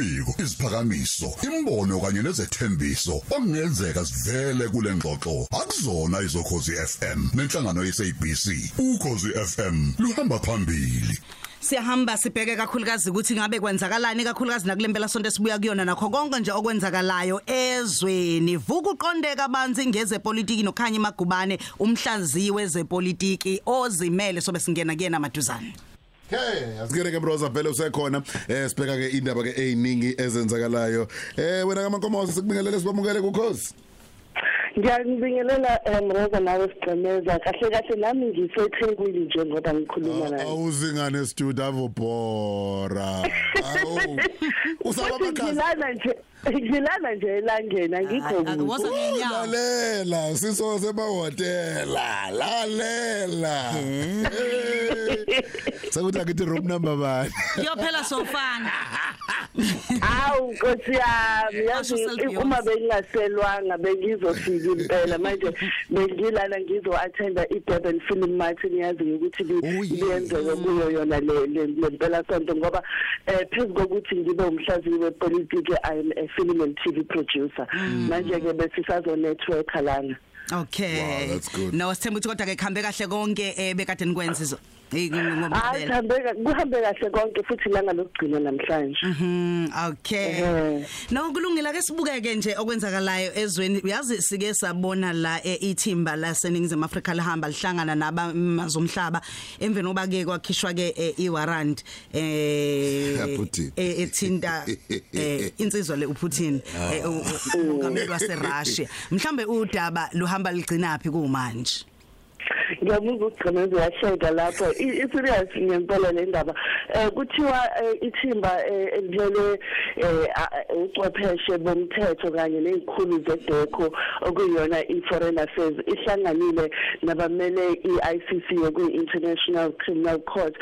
imibiko iziphakamiso imbono kanye nezethembiso okungenzeka sivele kule ngxoxo. Akuzona izokhozi FM nenhlangano yesabc ukhozi FM luhamba phambili. Siyahamba sibheke kakhulukazi ukuthi ngabe kwenzakalani kakhulukazi nakulempela sonto esibuya kuyona nakho konke nje okwenzakalayo ezweni. Vuka uqondeka abanzi ngeze politiki nokhanya magubane umhlaziwe zepolitiki ozimele sobe singena kuyena maduzane. Hey, asikere ke broza vele usekhona. Eh sibheka ke indaba ke eziningi ezenzakalayo. Eh wena kaMankomosi sikubingelele sibamukele kukhosi. Ngiyakubingelela Mroza nawe sigcemeza kahle kahle nami ngiseThekwini nje ngoba ngikhuluma naye. Awuzingane studio avobora. Awu. Usaba bakhazi. Ngilana nje elangeni angikho Lalela siso semahotela. Lalela. Sakuthi akithi room number bani? kuyophela sofana Awu Nkosi yami Asho yazi self uma bengingaselwanga bengizofika impela. Manje bengilana ngizo attenda iDurban Film Mart niyazi ukuthi Oh, yeah. liyenzeka kuyo yona le le lempela sonto ngoba eh phezulu kokuthi ngibe umhlaziyi wepolitiki I am a film and TV producer. Manje ke besisazo network lana. Okay. Wow, that's good. no sithemba ukuthi kodwa ke kuhambe kahle konke eh bekade nikwenza izo Eh, ngoba hayi kuphela. kuhambe kuhambe kahle konke futhi langa lokugcina namhlanje Mhm okay Ehhe. no kulungile ke sibukeke nje okwenzakalayo ezweni uyazi sike sabona la eh, ithimba la seningizimu Africa lihamba lihlangana nabamazomhlaba emveni oba ke kwakhishwa ke eh, iwarrant eh Ya, Putin. eh, ethinta eh, insizwa le uPutin eh, u- u- umongameli waseRussia mhlambe udaba luhamba ligcina phi kumanje ngiyabuza ukugcineza uyasheka lapho. I- i-serious ngempela le ndaba. Um kuthiwa eh, ithimba eh, elilele um ucwepheshe bomthetho kanye ney'khulu zedeko okuyiyona i-foreign affairs ihlanganile nabamele i-ICC okuyi-international criminal court.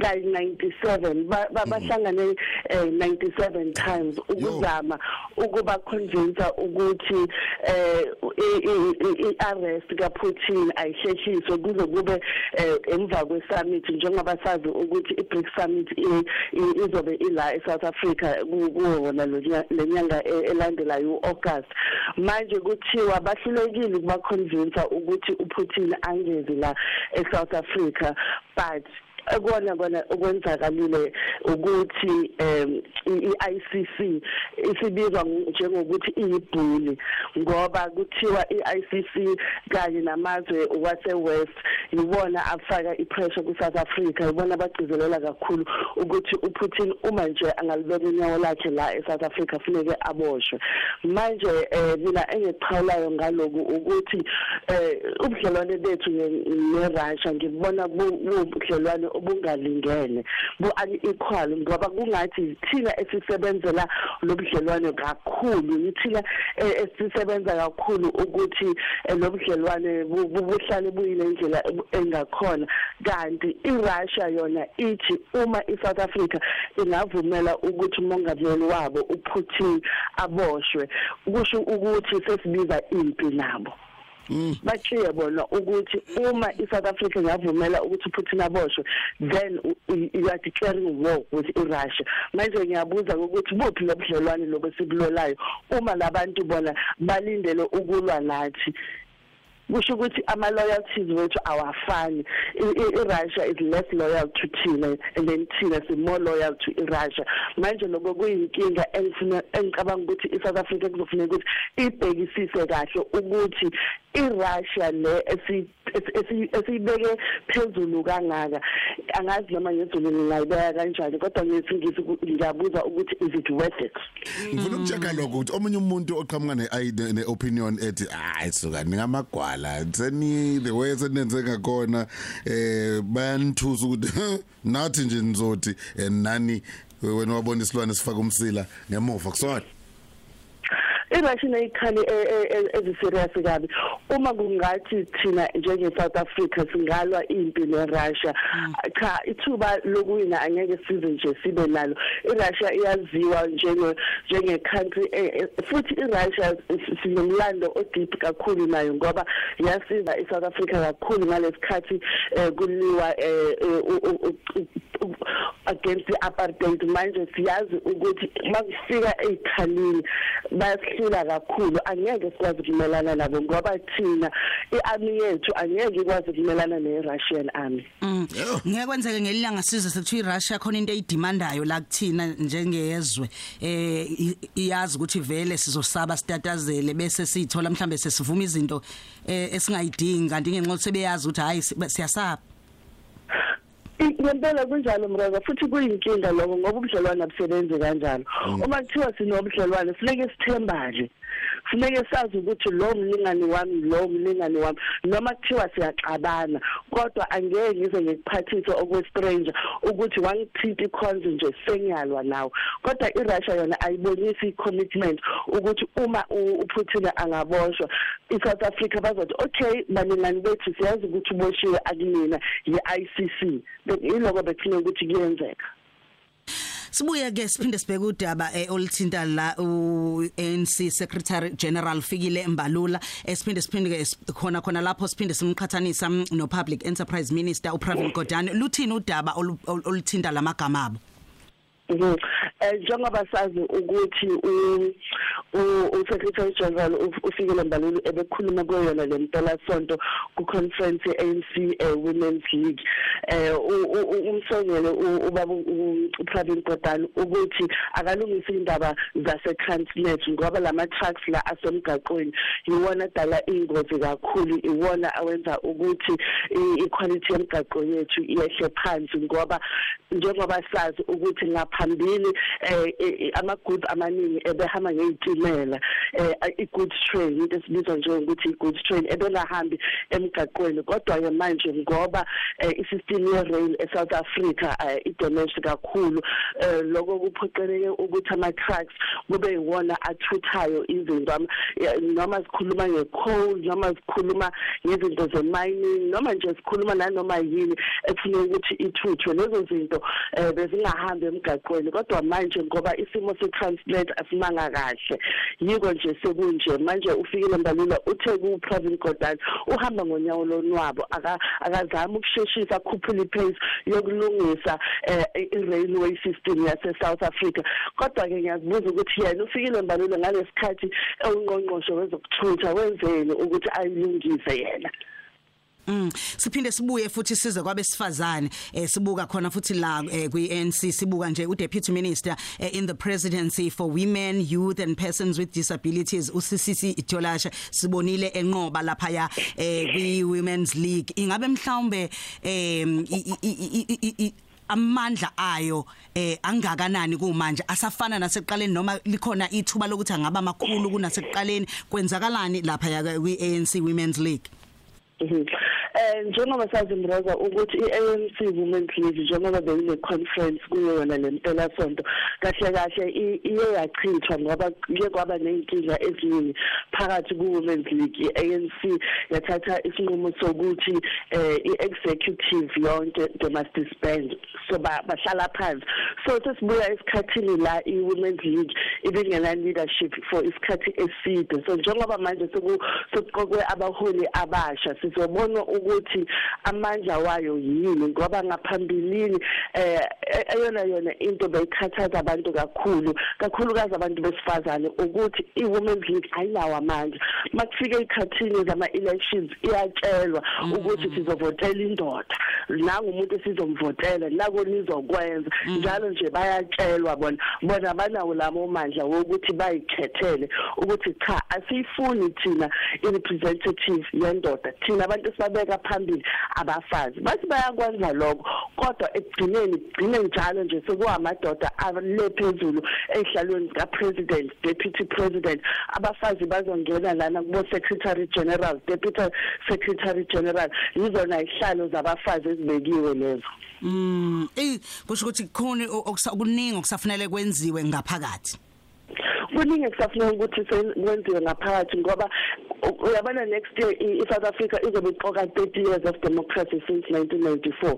Kayi-97 Ba- ba- bahlangane um 97 times ukuzama ukuba convince ukuthi eh i- i- i- i-arrest kaPutin ayisheshiswe kuze kube eh, emva kwesummit njengoba sazi ukuthi i-BRICS summit i- i- izobe ila eSouth Africa ku- kuwo wona lo nya- le nyanga e- elandelayo uAugust. Manje kuthiwa bahlulekile ukuba convince ukuthi uPutin angezi la eSouth Africa but ekona kona okwenzakalile ukuthi em i-ICC isibizwa njengokuthi iyibhuli ngoba kuthiwa i-ICC kanye namazwe wase-West yibona afaka ipressure ku-South Africa yibona abagcizelela kakhulu ukuthi uPutin uma nje angalibeka unyawo lakhe la e-South Africa funeke aboshwe. Manje eh mina engiqhawulayo ngaloku ukuthi eh ubudlelwane bethu ne- ne-Russia ngibona bu- bubudlelwane obungalingene bu-unequal ngoba kungathi thina esisebenzela lobudlelwane kakhulu yithina eh, esisebenza kakhulu ukuthi eh, lobudlelwane bu- bu- buhlale buyile indlela ebu- engakhona. Kanti iRussia yona ithi uma iSouth Africa ingavumela ukuthi umongameli wabo uPutin aboshwe kusho ukuthi sesibiza impi nabo. Bachiye bona ukuthi uma iSouth Africa ingavumela ukuthi uPutin aboshwe then u- u- you are declaring war with iRussia manje ngiyabuza ukuthi buphi lobudlelwane lokusibulolayo uma labantu bona balindele ukulwa nathi kusho ukuthi ama loyalties wethu awafani. I- i- iRussia is less loyal to thina and then thina si more loyal to iRussia manje lokho kuyinkinga engifuna engicabanga ukuthi iSouth Africa kuzofuneka ukuthi ibhekisise kahle ukuthi iRussia le esi- esi- esi- esiyibeke phezulu kangaka. Angazi noma ngezulu ngingayibeka kanjani kodwa ngesingisi ku- ngiyabuza ukuthi is it worth it? Ngifuna ukuchecka lokho ukuthi omunye umuntu oqhamuka ne ne opinion ethi hayi suka ningamagwala seni the way senenze ngakona eh bayanithusa ukuthi nathi nje nizothi eh, nani wena wabona isilwane sifaka umsila ngemuva kusona. iRussia neyikhali eziserious kabi. Uma kungathi thina njenge South Africa singalwa impi neRussia cha ithuba lokuwina angeke size nje sibe nalo. iRussia iyaziwa njenge njenge country futhi iRussia sinomlando odeep kakhulu nayo ngoba yasiza iSouth Africa kakhulu ngalesikhathi kuliwa against the apartheid manje siyazi ukuthi makufika ezikhalini bayasihlula kakhulu. Angeke sikwazi kumelana nabo ngoba thina iarmy yethu angeke ikwazi kumelana ne-Russian army. Ngeke kwenzeke ngelilanga sizwe sekuthiwa iRussia khona into eyidemandayo la kuthina njengezwe eh iyazi ukuthi vele sizosaba sitatazele bese sithola mhlambe sesivuma izinto esingayidingi. Kanti ngenxa ukuthi sebeyazi ukuthi hayi siyasaba. Ngempela kunjalo mroza futhi kuyinkinga lokho ngoba ubudlelwane abusebenzi kanjalo. Uma kuthiwa sinobudlelwane funeke sithembane funeke sazi ukuthi lo mlingani wami lo mlingani wami noma kuthiwa siyaxabana kodwa angeke ngize ngikuphathise okwestranger ukuthi wangithinta ikhonzo nje sengiyalwa nawe. Kodwa iRussia yona ayibonisi icommitment ukuthi uma uPutin angaboshwa iSouth Africa bazothi okay balingani bethu siyazi ukuthi uboshiwe akunina ye-ICC yiloko bekufanele ukuthi kuyenzeka. Sibuye ke siphinde sibheke udaba olithinta la uANC Secretary General fikile embalula esiphinde siphinde ke khona khona lapho siphinde simqhathanisa no Public Enterprise Minister uPravin Gordhan luthini udaba olithinta lamagama abo? Mhm. Eh njengoba sazi ukuthi u u Secretary General ufikele mbalulu ebekhuluma kuyona lempela sonto ku conference ANC Women's League. Eh umsongele ubaba uPravin Gordhan ukuthi akalungise indaba zase Transnet ngoba lama trucks la asemgaqweni yiwona dala ingozi kakhulu iwona awenza ukuthi iquality yemgaqo yethu iyehle phansi ngoba njengoba sazi ukuthi ngaphambili eh ama goods amaningi ebehamba ngezitimela eh i goods train into esibizwa njengokuthi i goods train ebengahambi emgaqweni. Kodwa ke manje ngoba isystem ye rail e South Africa i damage kakhulu. Lokho kuphoqeleke ukuthi ama trucks kube yiwona athuthayo izinto noma sikhuluma ngecoal noma sikhuluma ngezinto ze mining noma nje sikhuluma nanoma yini ekufanele ukuthi ithuthwe. Lezo zinto bezingahambi emgaqweni kodwa manje ngoba isimo se translate asimanga kahle yiko nje sekunje. Manje ufikile mbalula uthe ku Pravin Gordhan uhamba ngonyawo lonwabo akazama ukusheshisa akhuphule ipace yokulungisa i-railway system yase South Africa. Kodwa ke ngiyazibuza ukuthi yena ufikile mbalula ngalesikhathi ongqongqosho wezokuthutha wenzeni ukuthi ayilungise yena? Mm. Siphinde sibuye futhi size kwabesifazane eh sibuka khona futhi la eh, kwi ANC sibuka nje u Deputy Minister eh, in the Presidency for Women, Youth and Persons with Disabilities uSisisi Itolashe sibonile enqoba lapha ya eh kwi Women's League. Ingabe mhlawumbe eh amandla ayo eh angakanani kumanje? Asafana nasekuqaleni noma likhona ithuba lokuthi angaba makhulu kunasekuqaleni? Kwenzakalani lapha ya kwi ANC Women's League? Eh njengoba sazi mroza ukuthi iANC Women's League njengoba beyine conference kuyona lempela sonto kahle kahle iye yachithwa ngoba kuye kwaba nenkinga eziningi phakathi ku Women's League iANC yathatha isinqumo sokuthi eh iexecutive yonke they must disband. So bahlala phansi. So sesibuya esikhathini la iWomen's League ibingela leadership for isikhathi eside. So njengoba manje sokuqokwe abaholi abasha sizobona ukuthi amandla wayo yini ngoba ngaphambilini eh eyona yona into beyikhathaza abantu kakhulu kakhulukazi abantu besifazane ukuthi iWomen's League ayinawo amandla. Makufika ikhathini zama elections iyatshelwa ukuthi sizovotela indoda nangu umuntu sizomvotela nako nizokwenza njalo nje bayatshelwa bona bona banawo lamo mandla wokuthi bayikhethele ukuthi cha asifuni thina i-representative yendoda thina abantu sibabeka phambili abafazi. Bathi bayakwenza lokho kodwa ekugcineni kugcine njalo nje sekuwamadoda ale phezulu ehlalweni ka president deputy president. Abafazi bazongena lana kubo secretary general deputy secretary general. Yizona ihlalo zabafazi ezibekiwe lezo. Mm eh kusho ukuthi khona okuningi okusafanele kwenziwe ngaphakathi. Kuningi kusafuna ukuthi kwenziwe ngaphakathi ngoba u- uyabona next year i- i-South Africa izobe iqoka 30 years of democracy since 1994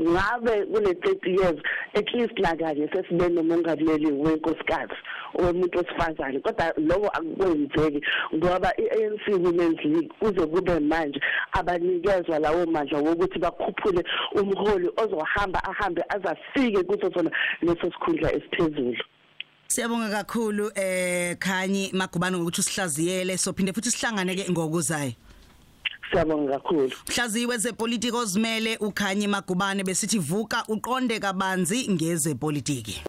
ngabe kule 30 years at least nakanye sesibe nomongameli wenkosikazi omuntu osifazane kodwa lokho akukwenzeki ngoba i-ANC Women's League kuze kube manje abanikezwa lawo mandla wokuthi bakhuphule umholi ozohamba ahambe azafike kuso sona leso sikhundla esiphezulu. Siyabonga kakhulu eh Khanyi Magubane ngokuthi usihlaziyele sophinde futhi sihlangane ke ngokuzayo siyabonga kakhulu. Mhlaziwe zepolitiki ozimele uKhanyi Magubane besithi vuka uqonde kabanzi ngezepolitiki.